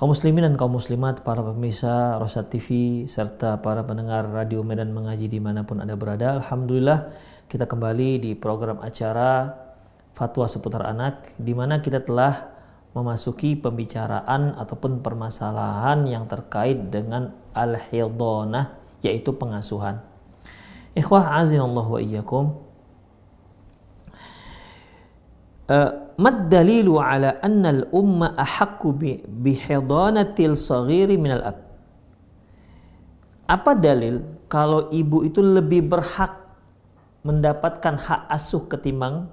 Kaum muslimin dan kaum muslimat, para pemirsa Rosat TV, serta para pendengar Radio Medan Mengaji di mana pun Anda berada. Alhamdulillah kita kembali di program acara Fatwa Seputar Anak, di mana kita telah memasuki pembicaraan ataupun permasalahan yang terkait dengan al-hidonah, yaitu pengasuhan. Ikhwah azinallah wa iyyakum. Eh, mad dalilu ala al umma ahakku bi bihidanatil saghiri minal ab. Apa dalil kalau ibu itu lebih berhak mendapatkan hak asuh ketimbang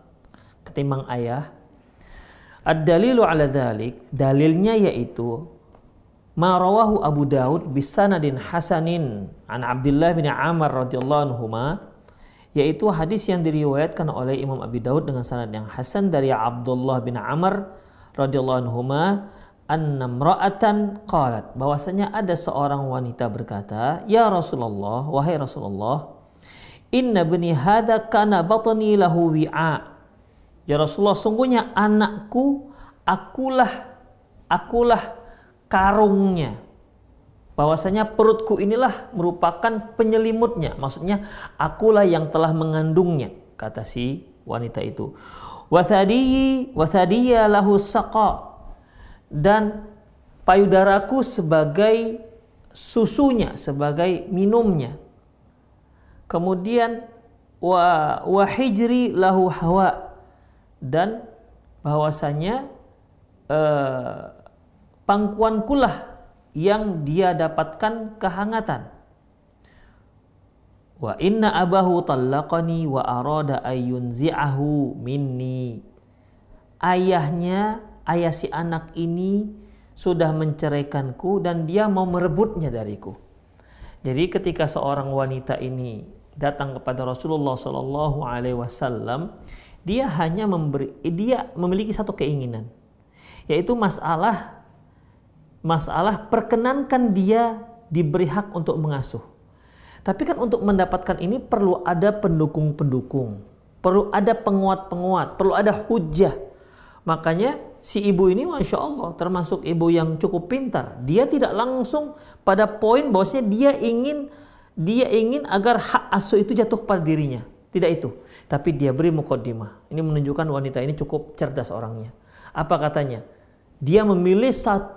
ketimbang ayah? Ad-dalilu ala dhalik dalilnya yaitu ma rawahu Abu Daud bisanadin hasanin an Abdullah bin Amr radhiyallahu anhuma yaitu hadis yang diriwayatkan oleh Imam Abi Daud dengan sanad yang hasan dari Abdullah bin Amr radhiyallahu anhuma anna imra'atan qalat. Bahwasanya ada seorang wanita berkata ya Rasulullah wahai Rasulullah inna bani hadza kana batni lahu wi'a. Ya Rasulullah sungguhnya anakku akulah akulah karungnya bahwasanya perutku inilah merupakan penyelimutnya. Maksudnya akulah yang telah mengandungnya kata si wanita itu. Lahu dan payudaraku sebagai susunya sebagai minumnya. Kemudian wa wahijri lahu hawa. Dan bahwasanya eh, pangkuankulah yang dia dapatkan kehangatan. Wa inna abahu tallaqani wa arada ayyunzi'ahu minni. Ayahnya, ayah si anak ini sudah menceraikanku dan dia mau merebutnya dariku. Jadi ketika seorang wanita ini datang kepada Rasulullah Shallallahu Alaihi Wasallam, dia hanya memberi, dia memiliki satu keinginan, yaitu masalah masalah perkenankan dia diberi hak untuk mengasuh. Tapi kan untuk mendapatkan ini perlu ada pendukung-pendukung, perlu ada penguat-penguat, perlu ada hujah. Makanya si ibu ini masya Allah termasuk ibu yang cukup pintar. Dia tidak langsung pada poin bahwasanya dia ingin dia ingin agar hak asuh itu jatuh pada dirinya. Tidak itu. Tapi dia beri mukaddimah. Ini menunjukkan wanita ini cukup cerdas orangnya. Apa katanya? Dia memilih satu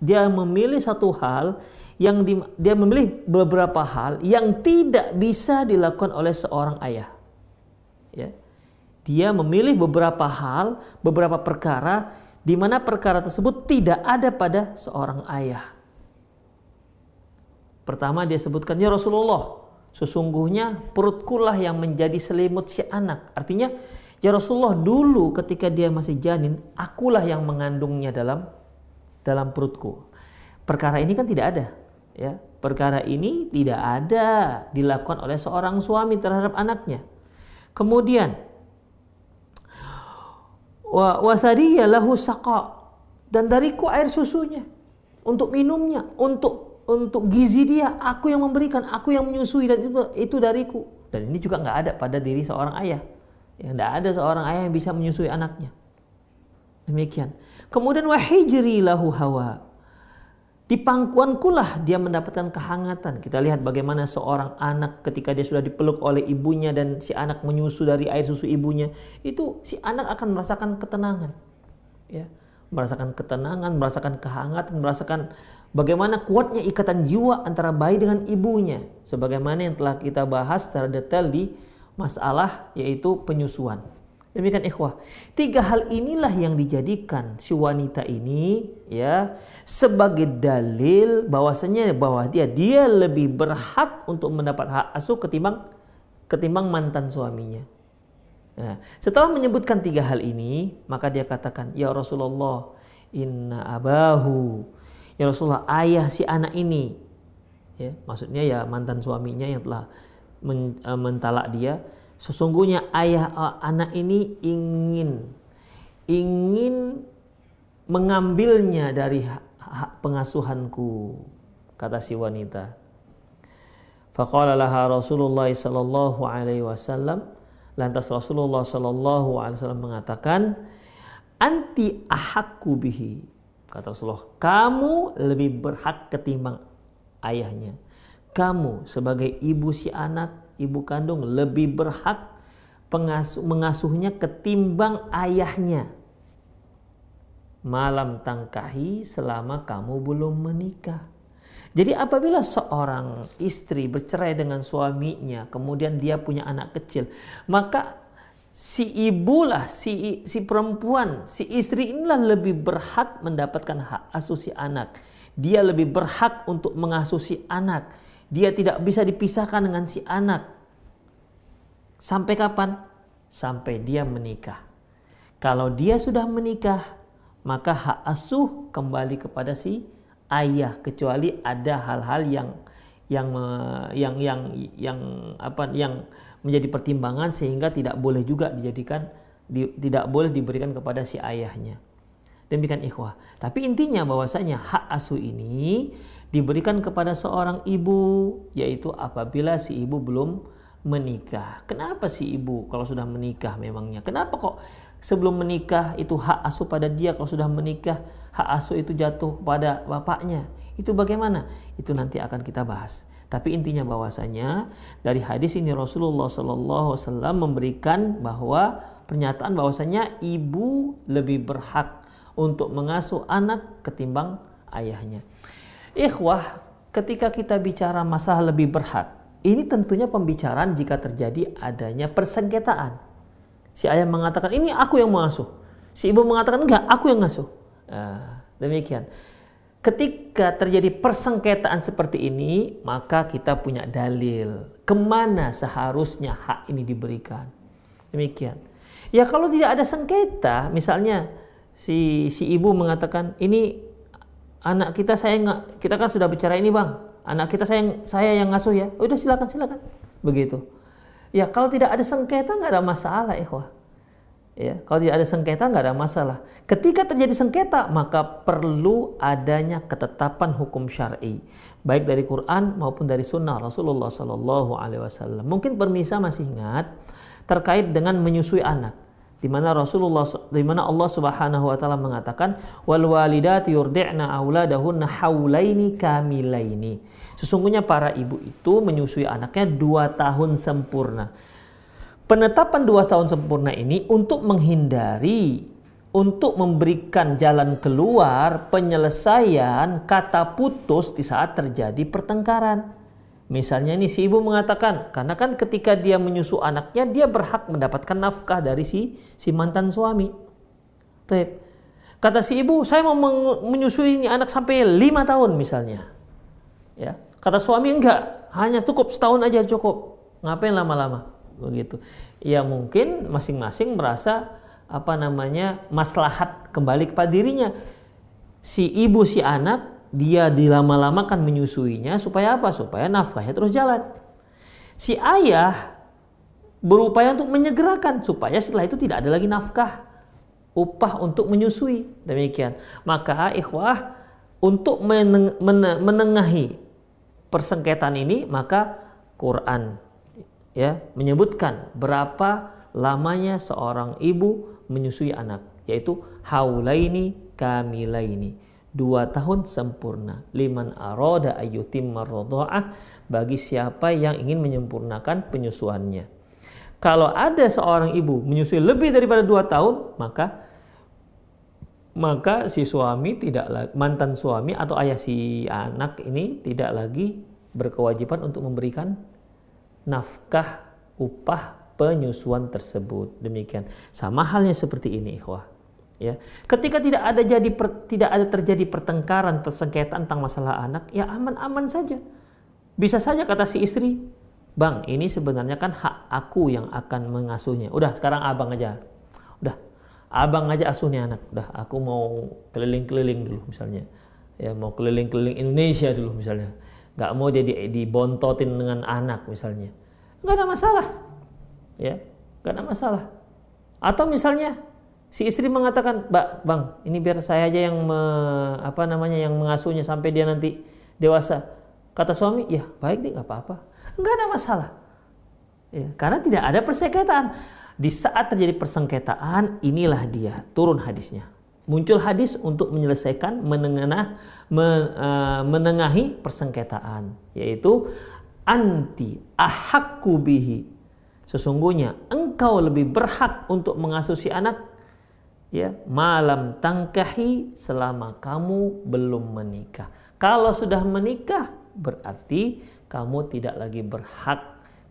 dia memilih satu hal yang di, dia memilih beberapa hal yang tidak bisa dilakukan oleh seorang ayah. Ya. Dia memilih beberapa hal, beberapa perkara di mana perkara tersebut tidak ada pada seorang ayah. Pertama dia sebutkan ya Rasulullah, sesungguhnya perutkulah yang menjadi selimut si anak. Artinya ya Rasulullah dulu ketika dia masih janin, akulah yang mengandungnya dalam dalam perutku. Perkara ini kan tidak ada, ya. Perkara ini tidak ada dilakukan oleh seorang suami terhadap anaknya. Kemudian wa wasadiya lahu dan dariku air susunya untuk minumnya, untuk untuk gizi dia, aku yang memberikan, aku yang menyusui dan itu itu dariku. Dan ini juga nggak ada pada diri seorang ayah. Ya, tidak ada seorang ayah yang bisa menyusui anaknya. Demikian. Kemudian wahijri lahu hawa. Di pangkuankulah dia mendapatkan kehangatan. Kita lihat bagaimana seorang anak ketika dia sudah dipeluk oleh ibunya dan si anak menyusu dari air susu ibunya, itu si anak akan merasakan ketenangan. Ya, merasakan ketenangan, merasakan kehangatan, merasakan bagaimana kuatnya ikatan jiwa antara bayi dengan ibunya. Sebagaimana yang telah kita bahas secara detail di masalah yaitu penyusuan. Demikian ikhwah. Tiga hal inilah yang dijadikan si wanita ini ya sebagai dalil bahwasanya bahwa dia dia lebih berhak untuk mendapat hak asuh ketimbang ketimbang mantan suaminya. Nah, setelah menyebutkan tiga hal ini, maka dia katakan, "Ya Rasulullah, inna abahu." Ya Rasulullah, ayah si anak ini. Ya, maksudnya ya mantan suaminya yang telah men, uh, mentalak dia Sesungguhnya ayah uh, anak ini ingin ingin mengambilnya dari hak pengasuhanku kata si wanita. Faqala Rasulullah sallallahu alaihi wasallam lantas Rasulullah sallallahu alaihi wasallam mengatakan anti ahakku bihi kata Rasulullah kamu lebih berhak ketimbang ayahnya kamu sebagai ibu si anak ibu kandung lebih berhak pengasuh, mengasuhnya ketimbang ayahnya. Malam tangkahi selama kamu belum menikah. Jadi apabila seorang istri bercerai dengan suaminya, kemudian dia punya anak kecil, maka si ibulah, si si perempuan, si istri inilah lebih berhak mendapatkan hak asuh si anak. Dia lebih berhak untuk mengasuh si anak dia tidak bisa dipisahkan dengan si anak. Sampai kapan? Sampai dia menikah. Kalau dia sudah menikah, maka hak asuh kembali kepada si ayah kecuali ada hal-hal yang yang yang yang yang apa yang menjadi pertimbangan sehingga tidak boleh juga dijadikan di, tidak boleh diberikan kepada si ayahnya. Demikian ikhwah. Tapi intinya bahwasanya hak asuh ini diberikan kepada seorang ibu yaitu apabila si ibu belum menikah. Kenapa si ibu kalau sudah menikah memangnya? Kenapa kok sebelum menikah itu hak asuh pada dia kalau sudah menikah hak asuh itu jatuh kepada bapaknya? Itu bagaimana? Itu nanti akan kita bahas. Tapi intinya bahwasanya dari hadis ini Rasulullah Shallallahu Wasallam memberikan bahwa pernyataan bahwasanya ibu lebih berhak untuk mengasuh anak ketimbang ayahnya. Ikhwah, ketika kita bicara masalah lebih berhak, ini tentunya pembicaraan jika terjadi adanya persengketaan. Si ayah mengatakan, ini aku yang mengasuh. Si ibu mengatakan, enggak, aku yang ngasuh. Nah, demikian. Ketika terjadi persengketaan seperti ini, maka kita punya dalil. Ke mana seharusnya hak ini diberikan. Demikian. Ya kalau tidak ada sengketa, misalnya si si ibu mengatakan ini anak kita saya nggak kita kan sudah bicara ini bang. Anak kita saya saya yang ngasuh ya. Udah silakan silakan. Begitu. Ya kalau tidak ada sengketa nggak ada masalah ikhwah. Ya kalau tidak ada sengketa nggak ada masalah. Ketika terjadi sengketa maka perlu adanya ketetapan hukum syar'i baik dari Quran maupun dari Sunnah Rasulullah Sallallahu Alaihi Wasallam. Mungkin permisa masih ingat terkait dengan menyusui anak di mana Rasulullah di mana Allah Subhanahu wa taala mengatakan wal walidati yurdi'na auladahunna haulaini kamilaini. Sesungguhnya para ibu itu menyusui anaknya dua tahun sempurna. Penetapan dua tahun sempurna ini untuk menghindari untuk memberikan jalan keluar penyelesaian kata putus di saat terjadi pertengkaran. Misalnya nih si ibu mengatakan, karena kan ketika dia menyusu anaknya, dia berhak mendapatkan nafkah dari si si mantan suami. Taip. Kata si ibu, saya mau menyusui ini anak sampai lima tahun misalnya. Ya, kata suami enggak, hanya cukup setahun aja cukup. Ngapain lama-lama? Begitu. Ya mungkin masing-masing merasa apa namanya maslahat kembali kepada dirinya. Si ibu si anak dia dilama-lamakan menyusuinya supaya apa? Supaya nafkahnya terus jalan. Si ayah berupaya untuk menyegerakan supaya setelah itu tidak ada lagi nafkah upah untuk menyusui. Demikian. Maka ikhwah untuk menengahi persengketaan ini maka Quran ya menyebutkan berapa lamanya seorang ibu menyusui anak yaitu haulaini kamilaini dua tahun sempurna. Liman aroda ayutim marrodo'ah bagi siapa yang ingin menyempurnakan penyusuannya. Kalau ada seorang ibu menyusui lebih daripada dua tahun, maka maka si suami tidak mantan suami atau ayah si anak ini tidak lagi berkewajiban untuk memberikan nafkah upah penyusuan tersebut. Demikian. Sama halnya seperti ini, ikhwah ya. Ketika tidak ada jadi per, tidak ada terjadi pertengkaran persengketaan tentang masalah anak ya aman-aman saja. Bisa saja kata si istri bang ini sebenarnya kan hak aku yang akan mengasuhnya. Udah sekarang abang aja. Udah abang aja asuhnya anak. Udah aku mau keliling-keliling dulu misalnya. Ya mau keliling-keliling Indonesia dulu misalnya. Nggak mau jadi dibontotin dengan anak misalnya. Nggak ada masalah. Ya nggak ada masalah. Atau misalnya Si istri mengatakan, "Mbak, Bang, ini biar saya aja yang me, apa namanya yang mengasuhnya sampai dia nanti dewasa." Kata suami, "Ya, baik deh, nggak apa-apa." Enggak ada masalah. Ya, karena tidak ada persengketaan. Di saat terjadi persengketaan, inilah dia turun hadisnya. Muncul hadis untuk menyelesaikan menengah men, uh, menengahi persengketaan, yaitu anti ahakku bihi. Sesungguhnya engkau lebih berhak untuk mengasuh si anak ya malam tangkahi selama kamu belum menikah. Kalau sudah menikah berarti kamu tidak lagi berhak,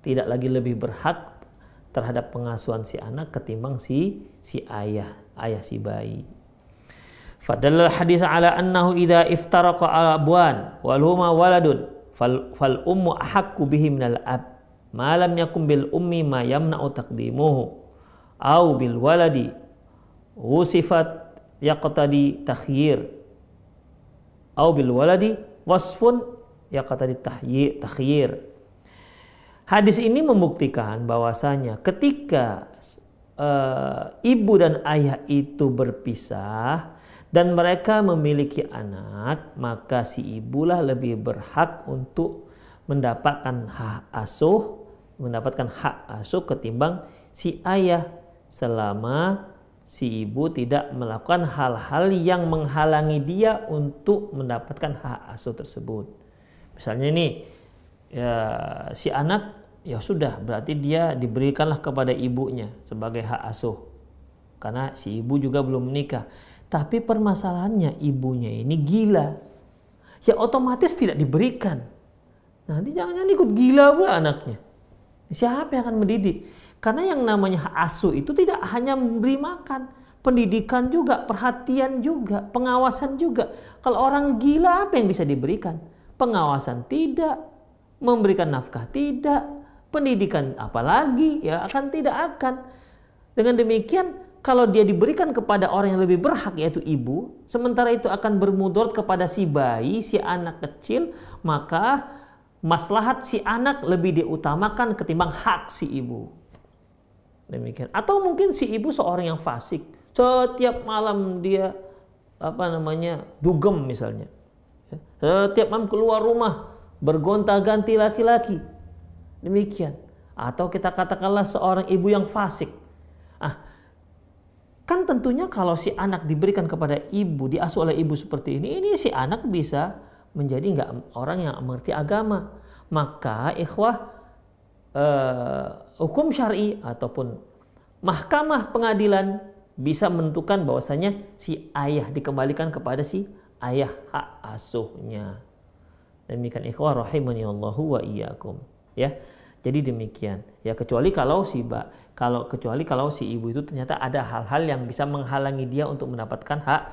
tidak lagi lebih berhak terhadap pengasuhan si anak ketimbang si si ayah, ayah si bayi. Fadal hadis ala annahu idza iftaraqa abwan wal huma waladun fal, fal ummu ahakku bihi minal ab ma lam yakum bil ummi ma yamna'u taqdimuhu au bil waladi wusifat yaqtadi takhyir. Au bil waladi wasfun yaqtadi takhyir. Hadis ini membuktikan bahwasanya ketika uh, ibu dan ayah itu berpisah dan mereka memiliki anak, maka si ibulah lebih berhak untuk mendapatkan hak asuh, mendapatkan hak asuh ketimbang si ayah selama si ibu tidak melakukan hal-hal yang menghalangi dia untuk mendapatkan hak asuh tersebut. Misalnya ini ya, si anak ya sudah berarti dia diberikanlah kepada ibunya sebagai hak asuh karena si ibu juga belum menikah. Tapi permasalahannya ibunya ini gila. Ya otomatis tidak diberikan. Nanti jangan-jangan ikut gila pula anaknya. Siapa yang akan mendidik? Karena yang namanya asuh itu tidak hanya memberi makan, pendidikan juga, perhatian juga, pengawasan juga. Kalau orang gila apa yang bisa diberikan? Pengawasan tidak, memberikan nafkah tidak, pendidikan apalagi ya akan tidak akan. Dengan demikian kalau dia diberikan kepada orang yang lebih berhak yaitu ibu, sementara itu akan bermudarat kepada si bayi, si anak kecil, maka maslahat si anak lebih diutamakan ketimbang hak si ibu. Demikian. Atau mungkin si ibu seorang yang fasik. Setiap malam dia apa namanya dugem misalnya. Ya. Setiap malam keluar rumah bergonta-ganti laki-laki. Demikian. Atau kita katakanlah seorang ibu yang fasik. Ah, kan tentunya kalau si anak diberikan kepada ibu, diasuh oleh ibu seperti ini, ini si anak bisa menjadi nggak orang yang mengerti agama. Maka ikhwah uh, hukum syari ataupun mahkamah pengadilan bisa menentukan bahwasanya si ayah dikembalikan kepada si ayah hak asuhnya. Demikian ikhwah rahimani Allahu wa iyyakum. Ya. Jadi demikian. Ya kecuali kalau si ba, kalau kecuali kalau si ibu itu ternyata ada hal-hal yang bisa menghalangi dia untuk mendapatkan hak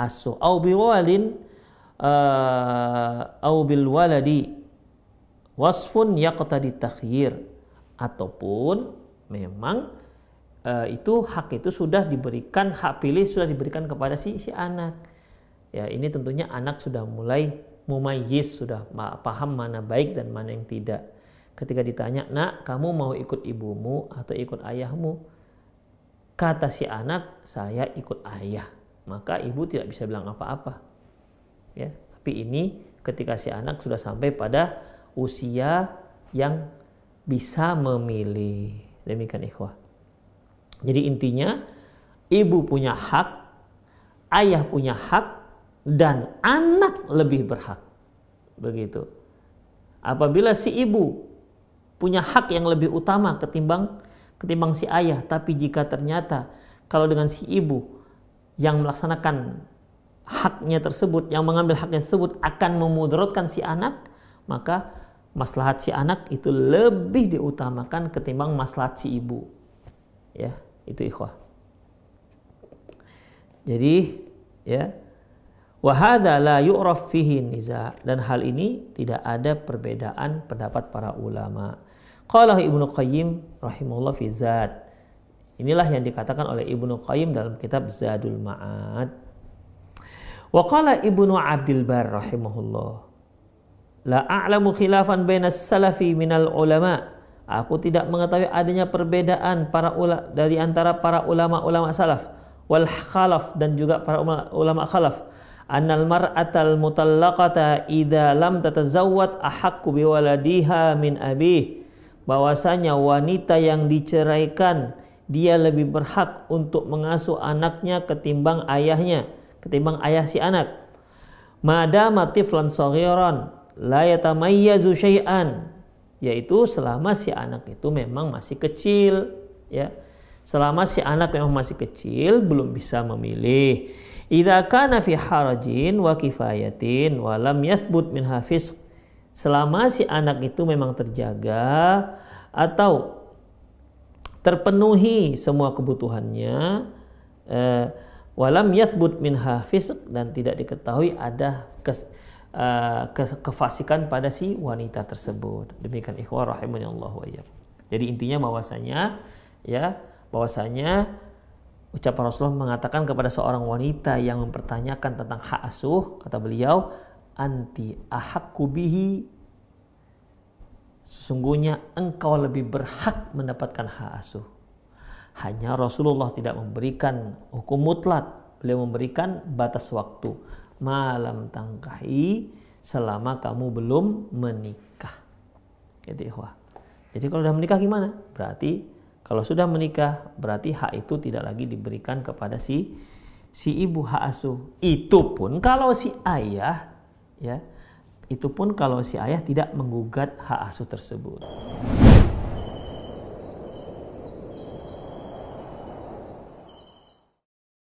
asuh. Au biwalin uh, au bil waladi wasfun yaqtadi takhyir ataupun memang uh, itu hak itu sudah diberikan hak pilih sudah diberikan kepada si si anak. Ya, ini tentunya anak sudah mulai mumayyiz, sudah paham mana baik dan mana yang tidak ketika ditanya, nak kamu mau ikut ibumu atau ikut ayahmu? Kata si anak, saya ikut ayah. Maka ibu tidak bisa bilang apa-apa. Ya, tapi ini ketika si anak sudah sampai pada usia yang bisa memilih. Demikian ikhwah. Jadi intinya ibu punya hak, ayah punya hak, dan anak lebih berhak. Begitu. Apabila si ibu punya hak yang lebih utama ketimbang ketimbang si ayah. Tapi jika ternyata kalau dengan si ibu yang melaksanakan haknya tersebut, yang mengambil haknya tersebut akan memudaratkan si anak, maka maslahat si anak itu lebih diutamakan ketimbang maslahat si ibu. Ya, itu ikhwah. Jadi, ya, wahada la yu'raf fihi niza dan hal ini tidak ada perbedaan pendapat para ulama. Qala Ibnu Qayyim rahimahullah fi Zad. Inilah yang dikatakan oleh Ibnu Qayyim dalam kitab Zadul Ma'ad. Wa qala Ibnu Abdul Bar rahimahullah. La a'lamu khilafan bainas salafi minal ulama. Aku tidak mengetahui adanya perbedaan para ula, dari antara para ulama-ulama salaf wal khalaf dan juga para ulama khalaf annal mar'atal mutallaqata idza lam tatazawwad ahaqqu biwaladiha min abih bahwasanya wanita yang diceraikan dia lebih berhak untuk mengasuh anaknya ketimbang ayahnya, ketimbang ayah si anak. Madama tiflan la yatamayyazu syai'an, yaitu selama si anak itu memang masih kecil, ya. Selama si anak memang masih kecil belum bisa memilih. Idza kana fi harajin wa kifayatin wa lam yathbut min hafiz selama si anak itu memang terjaga atau terpenuhi semua kebutuhannya eh, walam yathbut min hafiz dan tidak diketahui ada kes, uh, kefasikan pada si wanita tersebut. Demikian ikhwah rahimani Allah wa Jadi intinya bahwasanya ya bahwasanya ucapan Rasulullah mengatakan kepada seorang wanita yang mempertanyakan tentang hak asuh kata beliau anti ahakku bihi. Sesungguhnya engkau lebih berhak mendapatkan hak asuh. Hanya Rasulullah tidak memberikan hukum mutlak. Beliau memberikan batas waktu malam tangkahi selama kamu belum menikah. Jadi ikhwah. Jadi kalau sudah menikah gimana? Berarti kalau sudah menikah berarti hak itu tidak lagi diberikan kepada si si ibu hak asuh. Itu pun kalau si ayah ya itu pun kalau si ayah tidak menggugat hak asuh tersebut.